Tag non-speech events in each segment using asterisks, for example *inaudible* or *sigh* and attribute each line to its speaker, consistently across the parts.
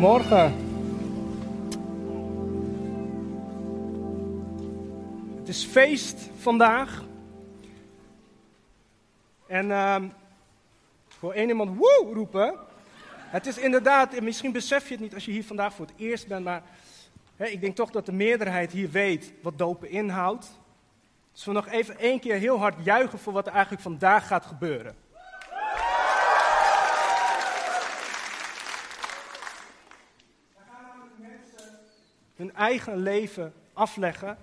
Speaker 1: Goedemorgen. Het is feest vandaag. En ehm ik hoor één iemand woe roepen. Het is inderdaad, en misschien besef je het niet als je hier vandaag voor het eerst bent, maar ik denk toch dat de meerderheid hier weet wat dopen inhoudt. Dus we nog even één keer heel hard juichen voor wat er eigenlijk vandaag gaat gebeuren. Hun eigen leven afleggen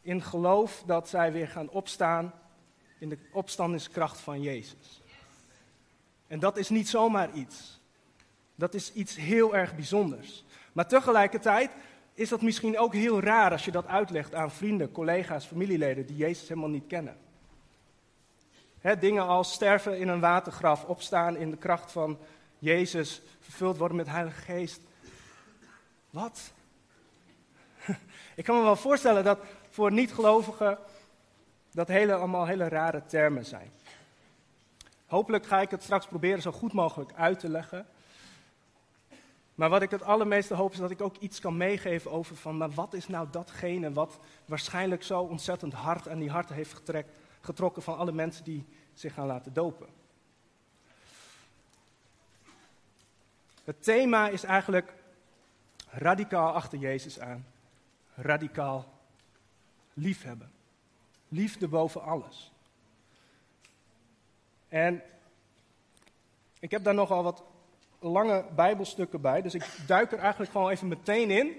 Speaker 1: in geloof dat zij weer gaan opstaan in de opstandingskracht van Jezus. En dat is niet zomaar iets. Dat is iets heel erg bijzonders. Maar tegelijkertijd is dat misschien ook heel raar als je dat uitlegt aan vrienden, collega's, familieleden die Jezus helemaal niet kennen. Dingen als sterven in een watergraf, opstaan in de kracht van Jezus, vervuld worden met Heilige Geest. Wat? *laughs* Ik kan me wel voorstellen dat voor niet-gelovigen dat hele, allemaal hele rare termen zijn. Hopelijk ga ik het straks proberen zo goed mogelijk uit te leggen. Maar wat ik het allermeeste hoop is dat ik ook iets kan meegeven over van, maar wat is nou datgene wat waarschijnlijk zo ontzettend hard aan die harten heeft getrokken van alle mensen die zich gaan laten dopen. Het thema is eigenlijk radicaal achter Jezus aan. Radicaal liefhebben. Liefde boven alles. En ik heb daar nogal wat lange Bijbelstukken bij, dus ik duik er eigenlijk gewoon even meteen in.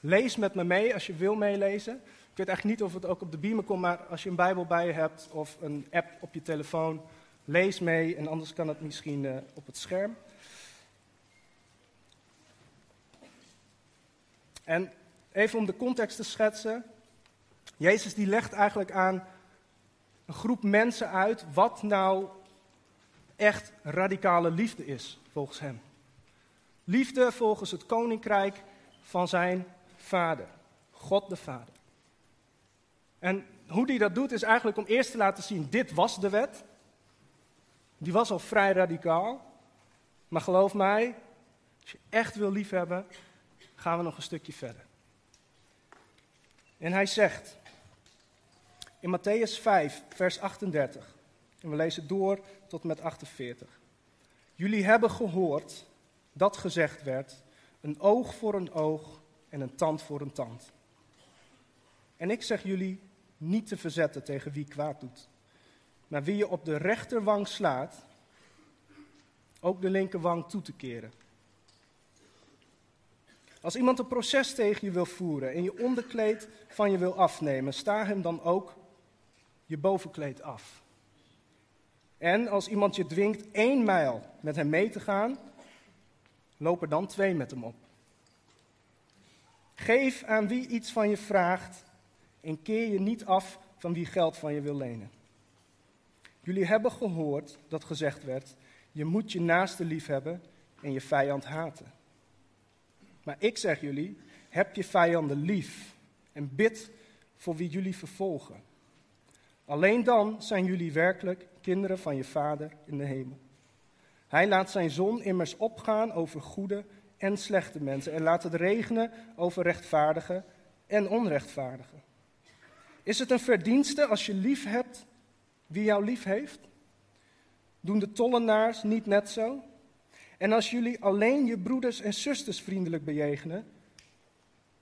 Speaker 1: Lees met me mee als je wil meelezen. Ik weet eigenlijk niet of het ook op de beamer komt, maar als je een Bijbel bij je hebt of een app op je telefoon, lees mee en anders kan het misschien uh, op het scherm. En even om de context te schetsen. Jezus die legt eigenlijk aan een groep mensen uit wat nou echt radicale liefde is, volgens hem. Liefde volgens het koninkrijk van zijn vader, God de Vader. En hoe hij dat doet is eigenlijk om eerst te laten zien, dit was de wet. Die was al vrij radicaal. Maar geloof mij, als je echt wil liefhebben, gaan we nog een stukje verder. En hij zegt in Matthäus 5, vers 38, en we lezen door tot met 48. Jullie hebben gehoord dat gezegd werd, een oog voor een oog en een tand voor een tand. En ik zeg jullie niet te verzetten tegen wie kwaad doet, maar wie je op de rechterwang slaat, ook de linkerwang toe te keren. Als iemand een proces tegen je wil voeren en je onderkleed van je wil afnemen, sta hem dan ook je bovenkleed af. En als iemand je dwingt één mijl met hem mee te gaan, loop er dan twee met hem op. Geef aan wie iets van je vraagt en keer je niet af van wie geld van je wil lenen. Jullie hebben gehoord dat gezegd werd: je moet je naaste lief hebben en je vijand haten. Maar ik zeg jullie, heb je vijanden lief en bid voor wie jullie vervolgen. Alleen dan zijn jullie werkelijk kinderen van je Vader in de hemel. Hij laat zijn zon immers opgaan over goede en slechte mensen en laat het regenen over rechtvaardigen en onrechtvaardigen. Is het een verdienste als je lief hebt wie jou lief heeft? Doen de tollenaars niet net zo? En als jullie alleen je broeders en zusters vriendelijk bejegenen,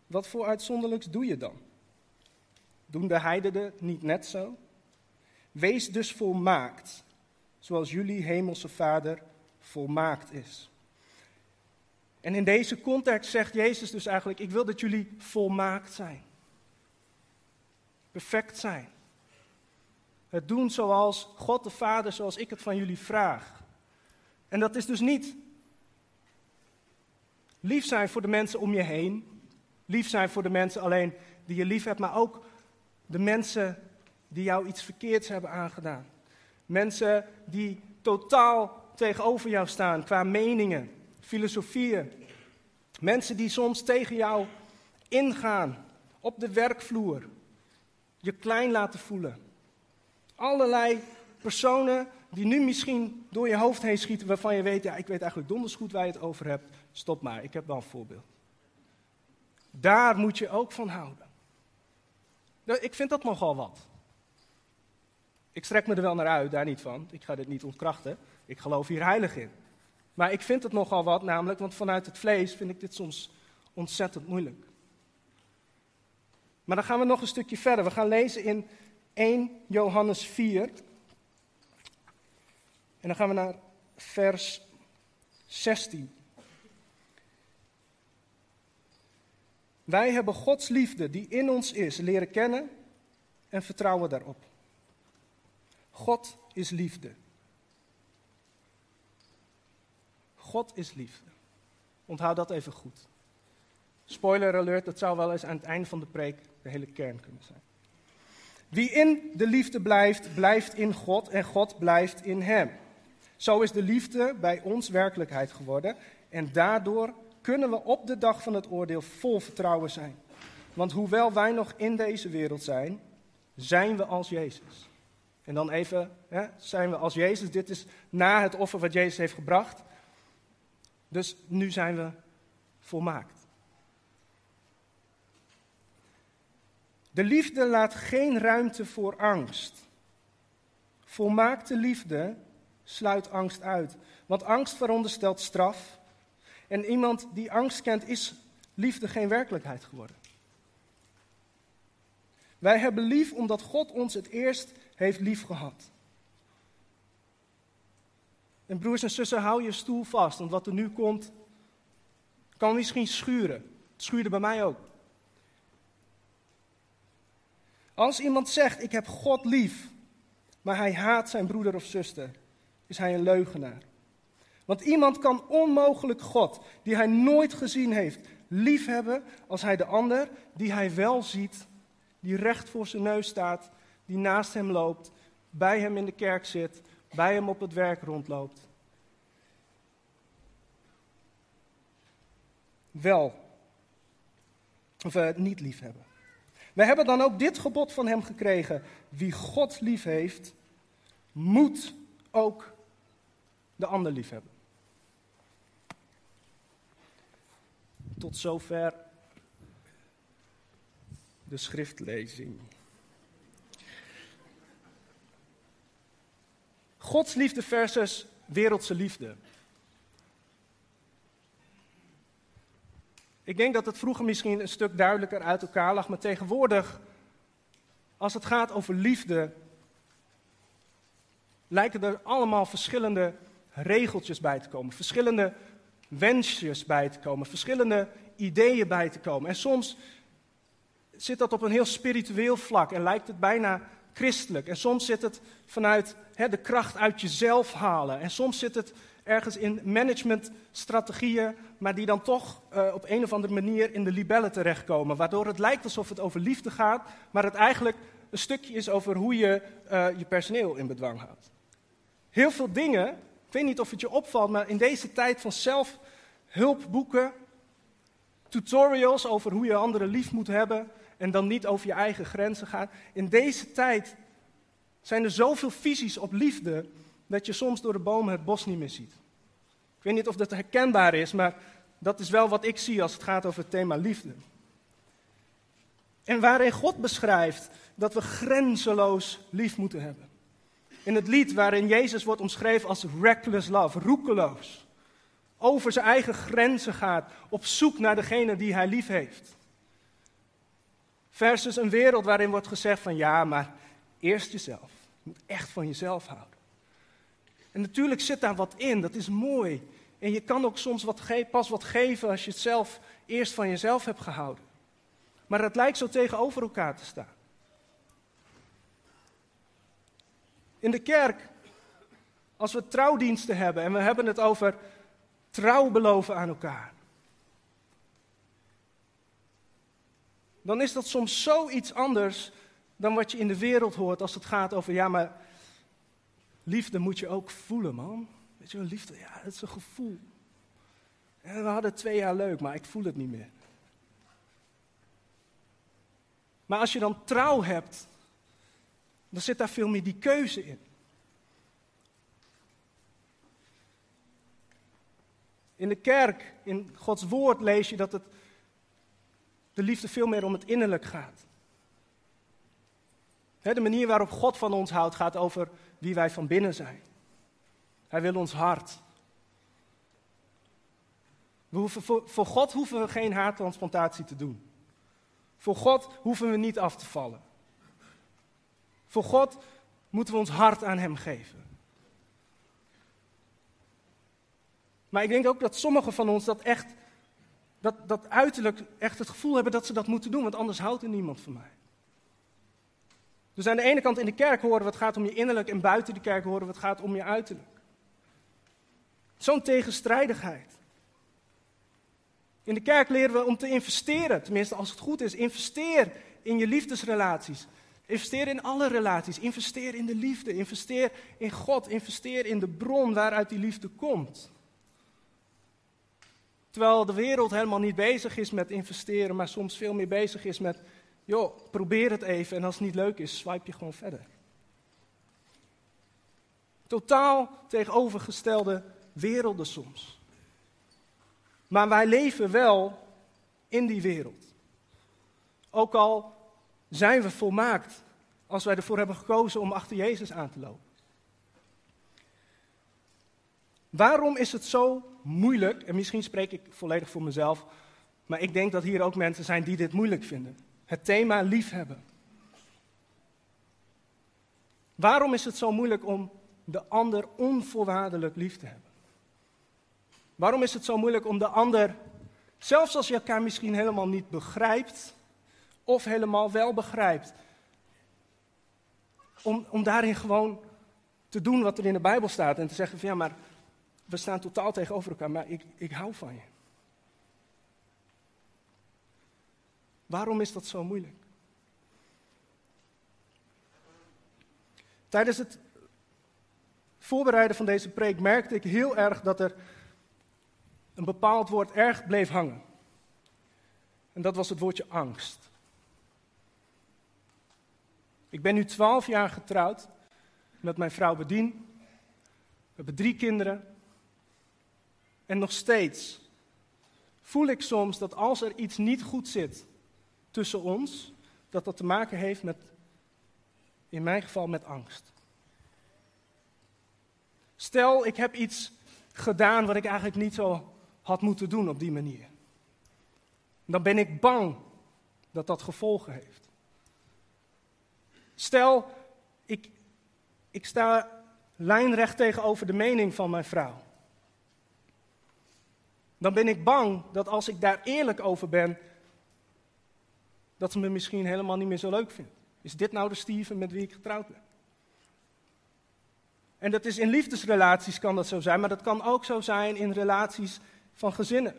Speaker 1: wat voor uitzonderlijks doe je dan? Doen de heidenen niet net zo? Wees dus volmaakt, zoals jullie hemelse Vader volmaakt is. En in deze context zegt Jezus dus eigenlijk: Ik wil dat jullie volmaakt zijn. Perfect zijn. Het doen zoals God de Vader, zoals ik het van jullie vraag. En dat is dus niet lief zijn voor de mensen om je heen. Lief zijn voor de mensen alleen die je lief hebt, maar ook de mensen die jou iets verkeerds hebben aangedaan. Mensen die totaal tegenover jou staan qua meningen, filosofieën. Mensen die soms tegen jou ingaan op de werkvloer, je klein laten voelen. Allerlei personen die nu misschien door je hoofd heen schieten, waarvan je weet, ja, ik weet eigenlijk donders goed waar je het over hebt. Stop maar, ik heb wel een voorbeeld. Daar moet je ook van houden. Nou, ik vind dat nogal wat. Ik strek me er wel naar uit, daar niet van. Ik ga dit niet ontkrachten. Ik geloof hier heilig in. Maar ik vind het nogal wat, namelijk, want vanuit het vlees vind ik dit soms ontzettend moeilijk. Maar dan gaan we nog een stukje verder. We gaan lezen in 1 Johannes 4. En dan gaan we naar vers 16. Wij hebben Gods liefde die in ons is leren kennen en vertrouwen daarop. God is liefde. God is liefde. Onthoud dat even goed. Spoiler alert, dat zou wel eens aan het einde van de preek de hele kern kunnen zijn. Wie in de liefde blijft, blijft in God en God blijft in hem. Zo is de liefde bij ons werkelijkheid geworden en daardoor kunnen we op de dag van het oordeel vol vertrouwen zijn. Want hoewel wij nog in deze wereld zijn, zijn we als Jezus. En dan even, hè, zijn we als Jezus. Dit is na het offer wat Jezus heeft gebracht. Dus nu zijn we volmaakt. De liefde laat geen ruimte voor angst. Volmaakte liefde sluit angst uit. Want angst veronderstelt straf. En iemand die angst kent, is liefde geen werkelijkheid geworden. Wij hebben lief omdat God ons het eerst heeft lief gehad. En broers en zussen, hou je stoel vast, want wat er nu komt, kan misschien schuren. Het schuurde bij mij ook. Als iemand zegt, ik heb God lief, maar hij haat zijn broeder of zuster, is hij een leugenaar. Want iemand kan onmogelijk God, die hij nooit gezien heeft, liefhebben als hij de ander, die hij wel ziet, die recht voor zijn neus staat, die naast hem loopt, bij hem in de kerk zit, bij hem op het werk rondloopt. Wel, of uh, niet liefhebben. We hebben dan ook dit gebod van hem gekregen. Wie God lief heeft, moet ook de ander lief hebben. Tot zover de schriftlezing. Gods liefde versus wereldse liefde. Ik denk dat het vroeger misschien een stuk duidelijker uit elkaar lag, maar tegenwoordig, als het gaat over liefde, lijken er allemaal verschillende regeltjes bij te komen, verschillende wensjes bij te komen, verschillende ideeën bij te komen. En soms zit dat op een heel spiritueel vlak en lijkt het bijna christelijk. En soms zit het vanuit de kracht uit jezelf halen. En soms zit het ergens in managementstrategieën, maar die dan toch uh, op een of andere manier in de libellen terechtkomen. Waardoor het lijkt alsof het over liefde gaat, maar het eigenlijk een stukje is over hoe je uh, je personeel in bedwang houdt. Heel veel dingen, weet niet of het je opvalt, maar in deze tijd van zelfhulpboeken, tutorials over hoe je anderen lief moet hebben en dan niet over je eigen grenzen gaat. In deze tijd zijn er zoveel visies op liefde dat je soms door de bomen het bos niet meer ziet. Ik weet niet of dat herkenbaar is, maar dat is wel wat ik zie als het gaat over het thema liefde. En waarin God beschrijft dat we grenzeloos lief moeten hebben. In het lied waarin Jezus wordt omschreven als reckless love, roekeloos. Over zijn eigen grenzen gaat, op zoek naar degene die hij lief heeft. Versus een wereld waarin wordt gezegd van ja, maar eerst jezelf. Je moet echt van jezelf houden. En natuurlijk zit daar wat in, dat is mooi. En je kan ook soms wat pas wat geven als je het zelf eerst van jezelf hebt gehouden. Maar het lijkt zo tegenover elkaar te staan. In de kerk, als we trouwdiensten hebben en we hebben het over trouw beloven aan elkaar. Dan is dat soms zoiets anders dan wat je in de wereld hoort als het gaat over, ja maar Liefde moet je ook voelen, man. Weet je wel, liefde, ja, het is een gevoel. En we hadden twee jaar leuk, maar ik voel het niet meer. Maar als je dan trouw hebt, dan zit daar veel meer die keuze in. In de kerk, in Gods woord lees je dat het de liefde veel meer om het innerlijk gaat. De manier waarop God van ons houdt gaat over wie wij van binnen zijn. Hij wil ons hart. We hoeven voor, voor God hoeven we geen haartransplantatie te doen. Voor God hoeven we niet af te vallen. Voor God moeten we ons hart aan Hem geven. Maar ik denk ook dat sommigen van ons dat echt, dat, dat uiterlijk echt het gevoel hebben dat ze dat moeten doen, want anders houdt er niemand van mij. Dus aan de ene kant in de kerk horen het gaat om je innerlijk en buiten de kerk horen het gaat om je uiterlijk. Zo'n tegenstrijdigheid. In de kerk leren we om te investeren, tenminste als het goed is. Investeer in je liefdesrelaties. Investeer in alle relaties. Investeer in de liefde. Investeer in God. Investeer in de bron waaruit die liefde komt. Terwijl de wereld helemaal niet bezig is met investeren, maar soms veel meer bezig is met, joh, probeer het even en als het niet leuk is, swipe je gewoon verder. Totaal tegenovergestelde werelden soms. Maar wij leven wel in die wereld. Ook al zijn we volmaakt als wij ervoor hebben gekozen om achter Jezus aan te lopen. Waarom is het zo moeilijk, en misschien spreek ik volledig voor mezelf, maar ik denk dat hier ook mensen zijn die dit moeilijk vinden. Het thema liefhebben. Waarom is het zo moeilijk om de ander onvoorwaardelijk lief te hebben? Waarom is het zo moeilijk om de ander, zelfs als je elkaar misschien helemaal niet begrijpt, of helemaal wel begrijpt, om, om daarin gewoon te doen wat er in de Bijbel staat en te zeggen van ja, maar we staan totaal tegenover elkaar, maar ik, ik hou van je. Waarom is dat zo moeilijk? Tijdens het voorbereiden van deze preek merkte ik heel erg dat er een bepaald woord erg bleef hangen. En dat was het woordje angst. Ik ben nu twaalf jaar getrouwd met mijn vrouw Bedien. We hebben drie kinderen. En nog steeds voel ik soms dat als er iets niet goed zit tussen ons, dat dat te maken heeft met, in mijn geval, met angst. Stel, ik heb iets gedaan wat ik eigenlijk niet zo had moeten doen op die manier. Dan ben ik bang dat dat gevolgen heeft. Stel, ik, ik sta lijnrecht tegenover de mening van mijn vrouw dan ben ik bang dat als ik daar eerlijk over ben, dat ze me misschien helemaal niet meer zo leuk vindt. Is dit nou de Steven met wie ik getrouwd ben? En dat is in liefdesrelaties kan dat zo zijn, maar dat kan ook zo zijn in relaties van gezinnen.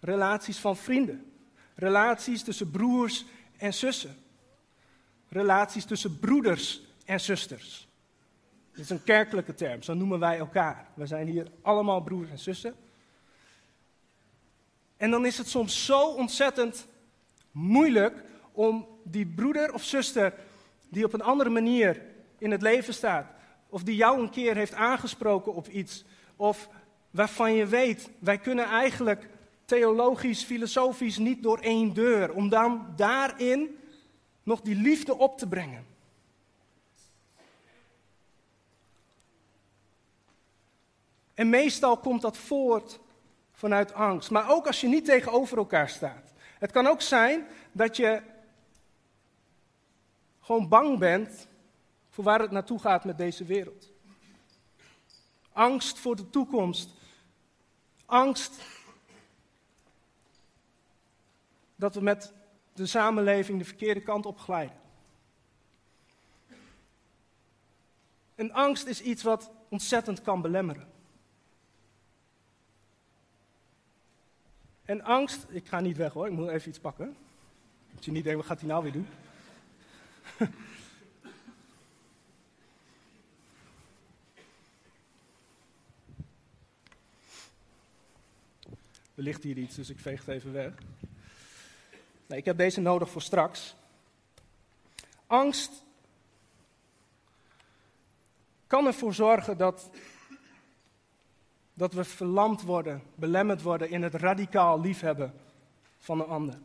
Speaker 1: Relaties van vrienden. Relaties tussen broers en zussen. Relaties tussen broeders en zusters. Dit is een kerkelijke term, zo noemen wij elkaar. We zijn hier allemaal broers en zussen. En dan is het soms zo ontzettend moeilijk om die broeder of zuster die op een andere manier in het leven staat, of die jou een keer heeft aangesproken op iets, of waarvan je weet, wij kunnen eigenlijk theologisch, filosofisch niet door één deur, om dan daarin nog die liefde op te brengen. En meestal komt dat voort vanuit angst. Maar ook als je niet tegenover elkaar staat. Het kan ook zijn dat je gewoon bang bent voor waar het naartoe gaat met deze wereld. Angst voor de toekomst. Angst dat we met de samenleving de verkeerde kant op glijden. En angst is iets wat ontzettend kan belemmeren. En angst, ik ga niet weg hoor, ik moet even iets pakken. Dat je niet denkt, wat gaat hij nou weer doen? *laughs* er ligt hier iets, dus ik veeg het even weg. Nee, ik heb deze nodig voor straks. Angst kan ervoor zorgen dat Dat we verlamd worden, belemmerd worden in het radicaal liefhebben van een ander.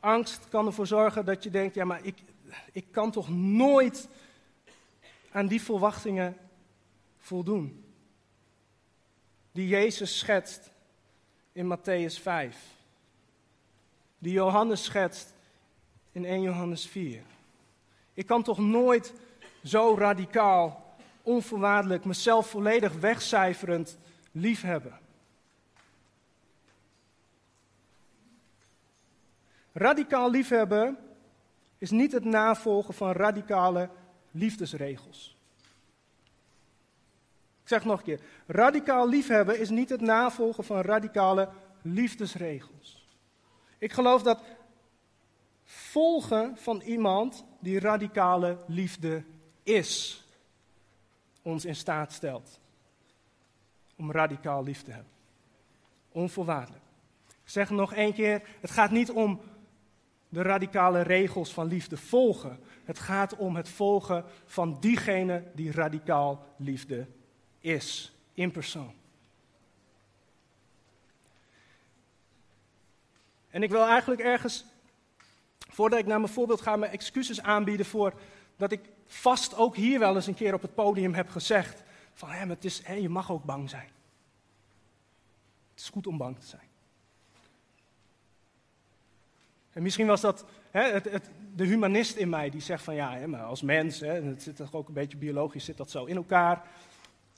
Speaker 1: Angst kan ervoor zorgen dat je denkt, ja maar ik, ik kan toch nooit aan die verwachtingen voldoen. Die Jezus schetst in Matthäus 5. Die Johannes schetst in 1 Johannes 4. Ik kan toch nooit zo radicaal, onvoorwaardelijk, mezelf volledig wegcijferend liefhebben. Radicaal liefhebben is niet het navolgen van radicale liefdesregels. Ik zeg nog een keer: radicaal liefhebben is niet het navolgen van radicale liefdesregels. Ik geloof dat volgen van iemand die radicale liefde is, ons in staat stelt om radicaal lief te hebben. Onvoorwaardelijk. Ik zeg nog één keer: het gaat niet om de radicale regels van liefde volgen. Het gaat om het volgen van diegene die radicaal liefde is, in persoon. En ik wil eigenlijk ergens, voordat ik naar mijn voorbeeld ga, mijn excuses aanbieden voor dat ik vast ook hier wel eens een keer op het podium heb gezegd: van hè, het is, hè, je mag ook bang zijn. Het is goed om bang te zijn. En misschien was dat hè, het, de humanist in mij die zegt van ja, hè, maar als mens, hè, het zit toch ook een beetje biologisch, zit dat zo in elkaar.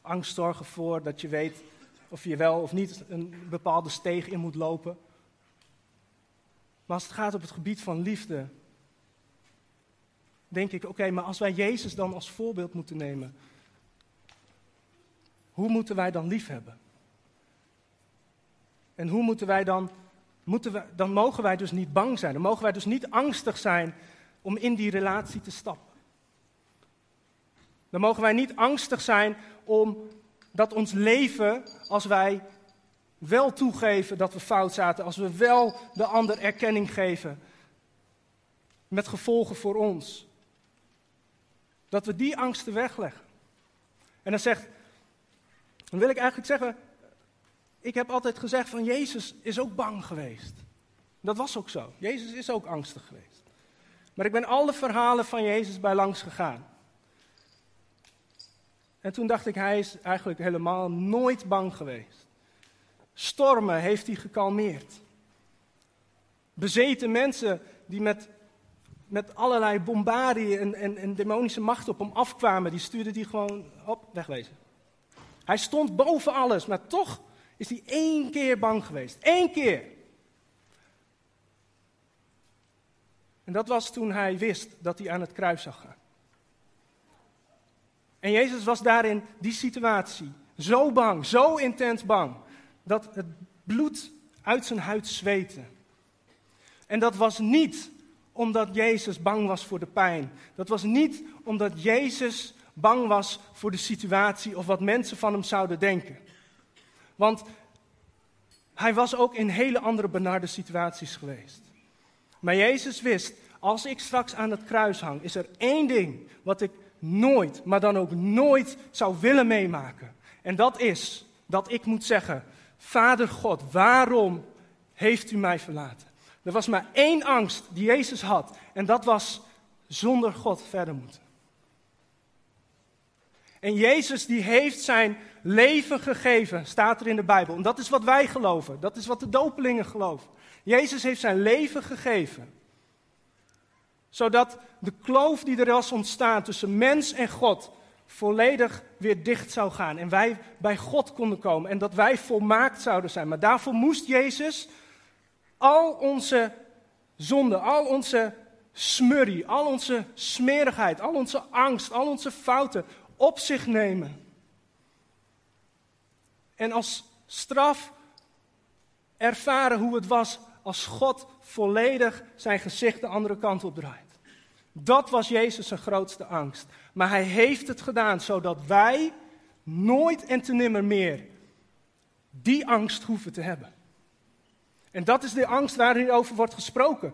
Speaker 1: Angst zorgen voor dat je weet of je wel of niet een bepaalde steeg in moet lopen. Maar als het gaat op het gebied van liefde, denk ik, oké, maar als wij Jezus dan als voorbeeld moeten nemen, hoe moeten wij dan lief hebben? En hoe moeten wij dan moeten we, dan mogen wij dus niet bang zijn. Dan mogen wij dus niet angstig zijn om in die relatie te stappen. Dan mogen wij niet angstig zijn om dat ons leven, als wij wel toegeven dat we fout zaten, als we wel de ander erkenning geven, met gevolgen voor ons, dat we die angsten wegleggen. En dan zegt, dan wil ik eigenlijk zeggen, ik heb altijd gezegd van Jezus is ook bang geweest. Dat was ook zo. Jezus is ook angstig geweest. Maar ik ben alle verhalen van Jezus bij langs gegaan. En toen dacht ik, hij is eigenlijk helemaal nooit bang geweest. Stormen heeft hij gekalmeerd. Bezeten mensen die met, met allerlei bombardie en, en, demonische macht op hem afkwamen, die stuurde hij gewoon op, wegwezen. Hij stond boven alles, maar toch is hij één keer bang geweest. Eén keer. En dat was toen hij wist dat hij aan het kruis zou gaan. En Jezus was daarin die situatie zo bang, zo intens bang, dat het bloed uit zijn huid zweette. En dat was niet omdat Jezus bang was voor de pijn. Dat was niet omdat Jezus bang was voor de situatie of wat mensen van hem zouden denken. Want hij was ook in hele andere benarde situaties geweest. Maar Jezus wist, als ik straks aan het kruis hang, is er één ding wat ik nooit, maar dan ook nooit zou willen meemaken. En dat is dat ik moet zeggen, Vader God, waarom heeft u mij verlaten? Er was maar één angst die Jezus had en dat was zonder God verder moeten. En Jezus die heeft zijn leven gegeven, staat er in de Bijbel. En dat is wat wij geloven. Dat is wat de dopelingen geloven. Jezus heeft zijn leven gegeven. Zodat de kloof die er was ontstaan tussen mens en God volledig weer dicht zou gaan. En wij bij God konden komen. En dat wij volmaakt zouden zijn. Maar daarvoor moest Jezus al onze zonden, al onze smurrie, al onze smerigheid, al onze angst, al onze fouten op zich nemen. En als straf ervaren hoe het was als God volledig zijn gezicht de andere kant op draait. Dat was Jezus zijn grootste angst. Maar hij heeft het gedaan zodat wij nooit en te nimmer meer die angst hoeven te hebben. En dat is de angst waar hier over wordt gesproken.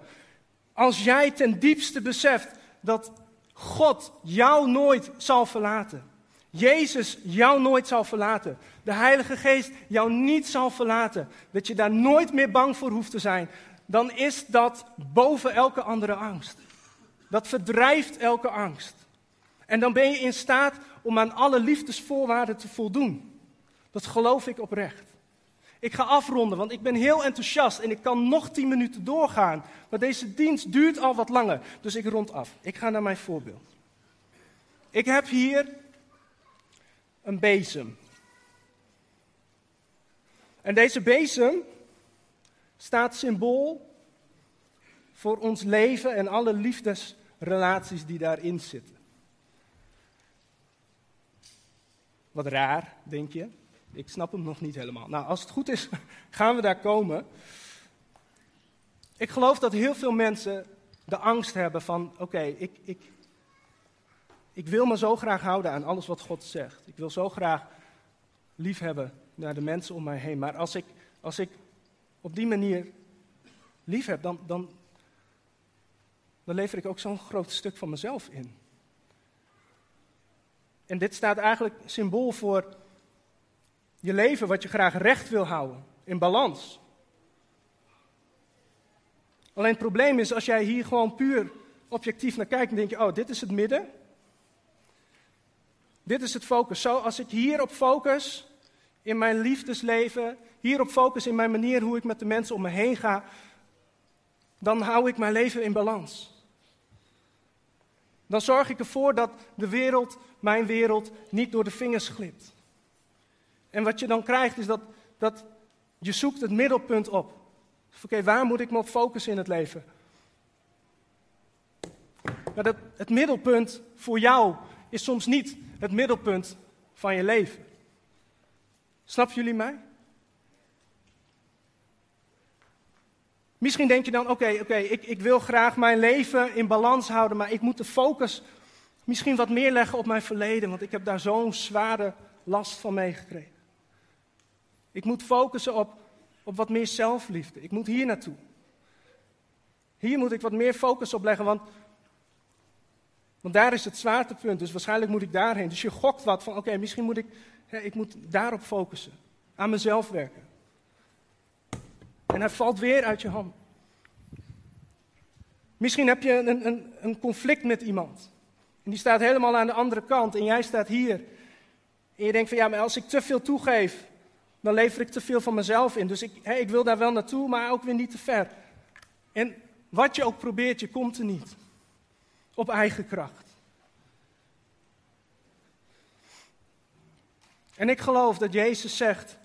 Speaker 1: Als jij ten diepste beseft dat God jou nooit zal verlaten. Jezus jou nooit zal verlaten. De Heilige Geest jou niet zal verlaten. Dat je daar nooit meer bang voor hoeft te zijn. Dan is dat boven elke andere angst. Dat verdrijft elke angst. En dan ben je in staat om aan alle liefdesvoorwaarden te voldoen. Dat geloof ik oprecht. Ik ga afronden, want ik ben heel enthousiast en ik kan nog tien minuten doorgaan. Maar deze dienst duurt al wat langer, dus ik rond af. Ik ga naar mijn voorbeeld. Ik heb hier een bezem. En deze bezem staat symbool voor ons leven en alle liefdesrelaties die daarin zitten. Wat raar, denk je? Ik snap hem nog niet helemaal. Nou, als het goed is, *laughs* gaan we daar komen. Ik geloof dat heel veel mensen de angst hebben van: oké, ik, ik, ik wil me zo graag houden aan alles wat God zegt. Ik wil zo graag lief hebben naar de mensen om mij heen. Maar als ik, als ik op die manier lief heb, dan, dan, dan lever ik ook zo'n groot stuk van mezelf in. En dit staat eigenlijk symbool voor je leven wat je graag recht wil houden, in balans. Alleen het probleem is, als jij hier gewoon puur objectief naar kijkt, dan denk je, oh, dit is het midden. Dit is het focus. Zo, als ik hierop focus in mijn liefdesleven, hierop focus in mijn manier hoe ik met de mensen om me heen ga, dan hou ik mijn leven in balans. Dan zorg ik ervoor dat de wereld, mijn wereld, niet door de vingers glipt. En wat je dan krijgt is dat, dat je zoekt het middelpunt op. Oké, waar moet ik me op focussen in het leven? Maar dat, het middelpunt voor jou is soms niet het middelpunt van je leven. Snappen jullie mij? Misschien denk je dan, oké, oké, ik, ik wil graag mijn leven in balans houden, maar ik moet de focus misschien wat meer leggen op mijn verleden, want ik heb daar zo'n zware last van meegekregen. Ik moet focussen op, op wat meer zelfliefde. Ik moet hier naartoe. Hier moet ik wat meer focus op leggen, want, want daar is het zwaartepunt. Dus waarschijnlijk moet ik daarheen. Dus je gokt wat van, oké, misschien moet ik, ik moet daarop focussen. Aan mezelf werken. En hij valt weer uit je hand. Misschien heb je een, een, een conflict met iemand. En die staat helemaal aan de andere kant en jij staat hier. En je denkt van ja, maar als ik te veel toegeef, dan lever ik te veel van mezelf in. Dus ik, ik wil daar wel naartoe, maar ook weer niet te ver. En wat je ook probeert, je komt er niet. Op eigen kracht. En ik geloof dat Jezus zegt: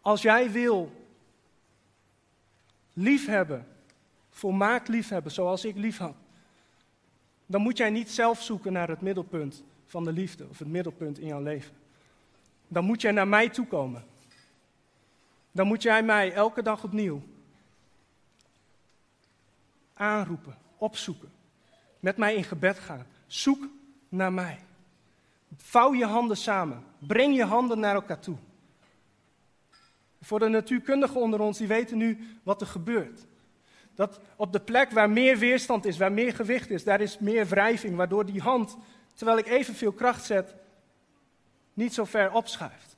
Speaker 1: als jij wil liefhebben, volmaakt liefhebben zoals ik lief had, dan moet jij niet zelf zoeken naar het middelpunt van de liefde of het middelpunt in jouw leven. Dan moet jij naar mij toekomen dan moet jij mij elke dag opnieuw aanroepen, opzoeken, met mij in gebed gaan. Zoek naar mij. Vouw je handen samen. Breng je handen naar elkaar toe. Voor de natuurkundigen onder ons, die weten nu wat er gebeurt. Dat op de plek waar meer weerstand is, waar meer gewicht is, daar is meer wrijving, waardoor die hand, terwijl ik evenveel kracht zet, niet zo ver opschuift.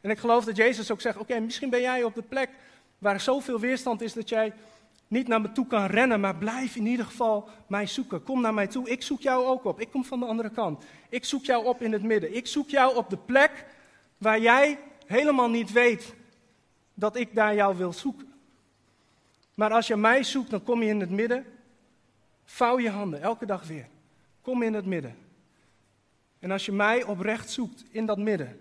Speaker 1: En ik geloof dat Jezus ook zegt: Oké, misschien ben jij op de plek waar zoveel weerstand is dat jij niet naar me toe kan rennen, maar blijf in ieder geval mij zoeken. Kom naar mij toe. Ik zoek jou ook op. Ik kom van de andere kant. Ik zoek jou op in het midden. Ik zoek jou op de plek waar jij helemaal niet weet dat ik daar jou wil zoeken. Maar als je mij zoekt, dan kom je in het midden. Vouw je handen, elke dag weer. Kom in het midden. En als je mij oprecht zoekt in dat midden,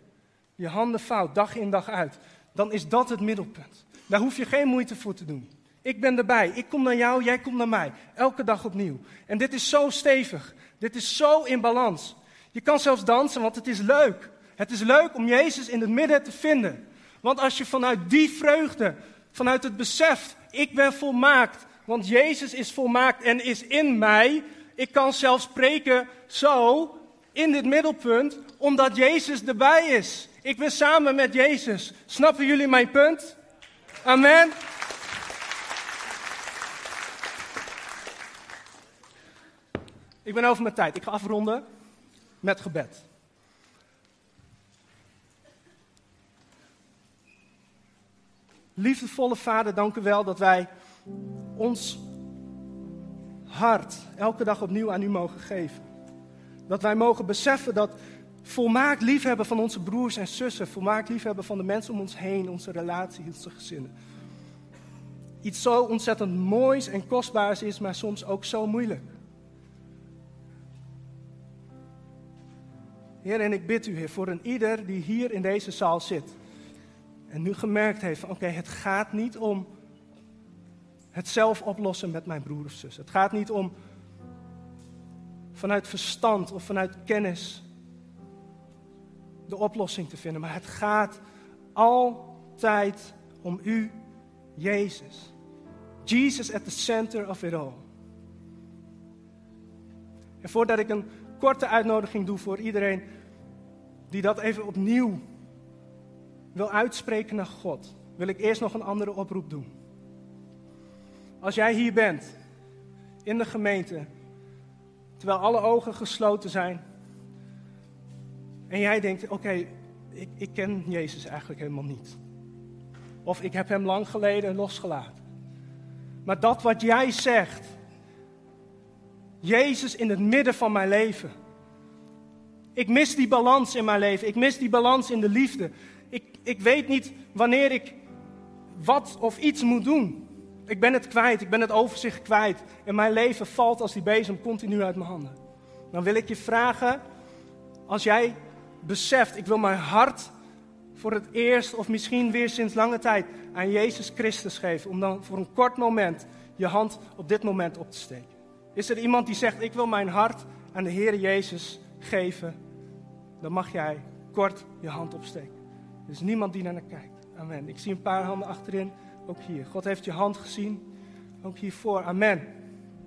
Speaker 1: je handen vouwt, dag in dag uit, dan is dat het middelpunt. Daar hoef je geen moeite voor te doen. Ik ben erbij, ik kom naar jou, jij komt naar mij. Elke dag opnieuw. En dit is zo stevig, dit is zo in balans. Je kan zelfs dansen, want het is leuk. Het is leuk om Jezus in het midden te vinden. Want als je vanuit die vreugde, vanuit het besef, ik ben volmaakt, want Jezus is volmaakt en is in mij. Ik kan zelfs spreken zo in dit middelpunt, omdat Jezus erbij is. Ik ben samen met Jezus. Snappen jullie mijn punt? Amen. Ik ben over mijn tijd. Ik ga afronden. met gebed. Liefdevolle Vader, dank u wel dat wij ons hart elke dag opnieuw aan u mogen geven. Dat wij mogen beseffen dat volmaakt liefhebben van onze broers en zussen, volmaakt liefhebben van de mensen om ons heen, onze relatie, onze gezinnen. Iets zo ontzettend moois en kostbaars is, maar soms ook zo moeilijk. Heer, en ik bid u, Heer, voor een ieder die hier in deze zaal zit. En nu gemerkt heeft van, oké, het gaat niet om het zelf oplossen met mijn broer of zus. Het gaat niet om vanuit verstand of vanuit kennis de oplossing te vinden. Maar het gaat altijd om u, Jezus. Jesus at the center of it all. En voordat ik een korte uitnodiging doe voor iedereen die dat even opnieuw wil uitspreken naar God, wil ik eerst nog een andere oproep doen. Als jij hier bent, in de gemeente, terwijl alle ogen gesloten zijn, en jij denkt, oké, ik, ik ken Jezus eigenlijk helemaal niet. Of ik heb hem lang geleden losgelaten. Maar dat wat jij zegt, Jezus in het midden van mijn leven. Ik mis die balans in mijn leven. Ik mis die balans in de liefde. Ik, weet niet wanneer ik wat of iets moet doen. Ik ben het kwijt, ik ben het overzicht kwijt. En mijn leven valt als die bezem continu uit mijn handen. Dan wil ik je vragen, als jij beseft, ik wil mijn hart voor het eerst of misschien weer sinds lange tijd aan Jezus Christus geven. Om dan voor een kort moment je hand op dit moment op te steken. Is er iemand die zegt, ik wil mijn hart aan de Heer Jezus geven? Dan mag jij kort je hand opsteken. Er is niemand die naar naar kijkt. Amen. Ik zie een paar handen achterin, ook hier. God heeft je hand gezien, ook hiervoor. Amen.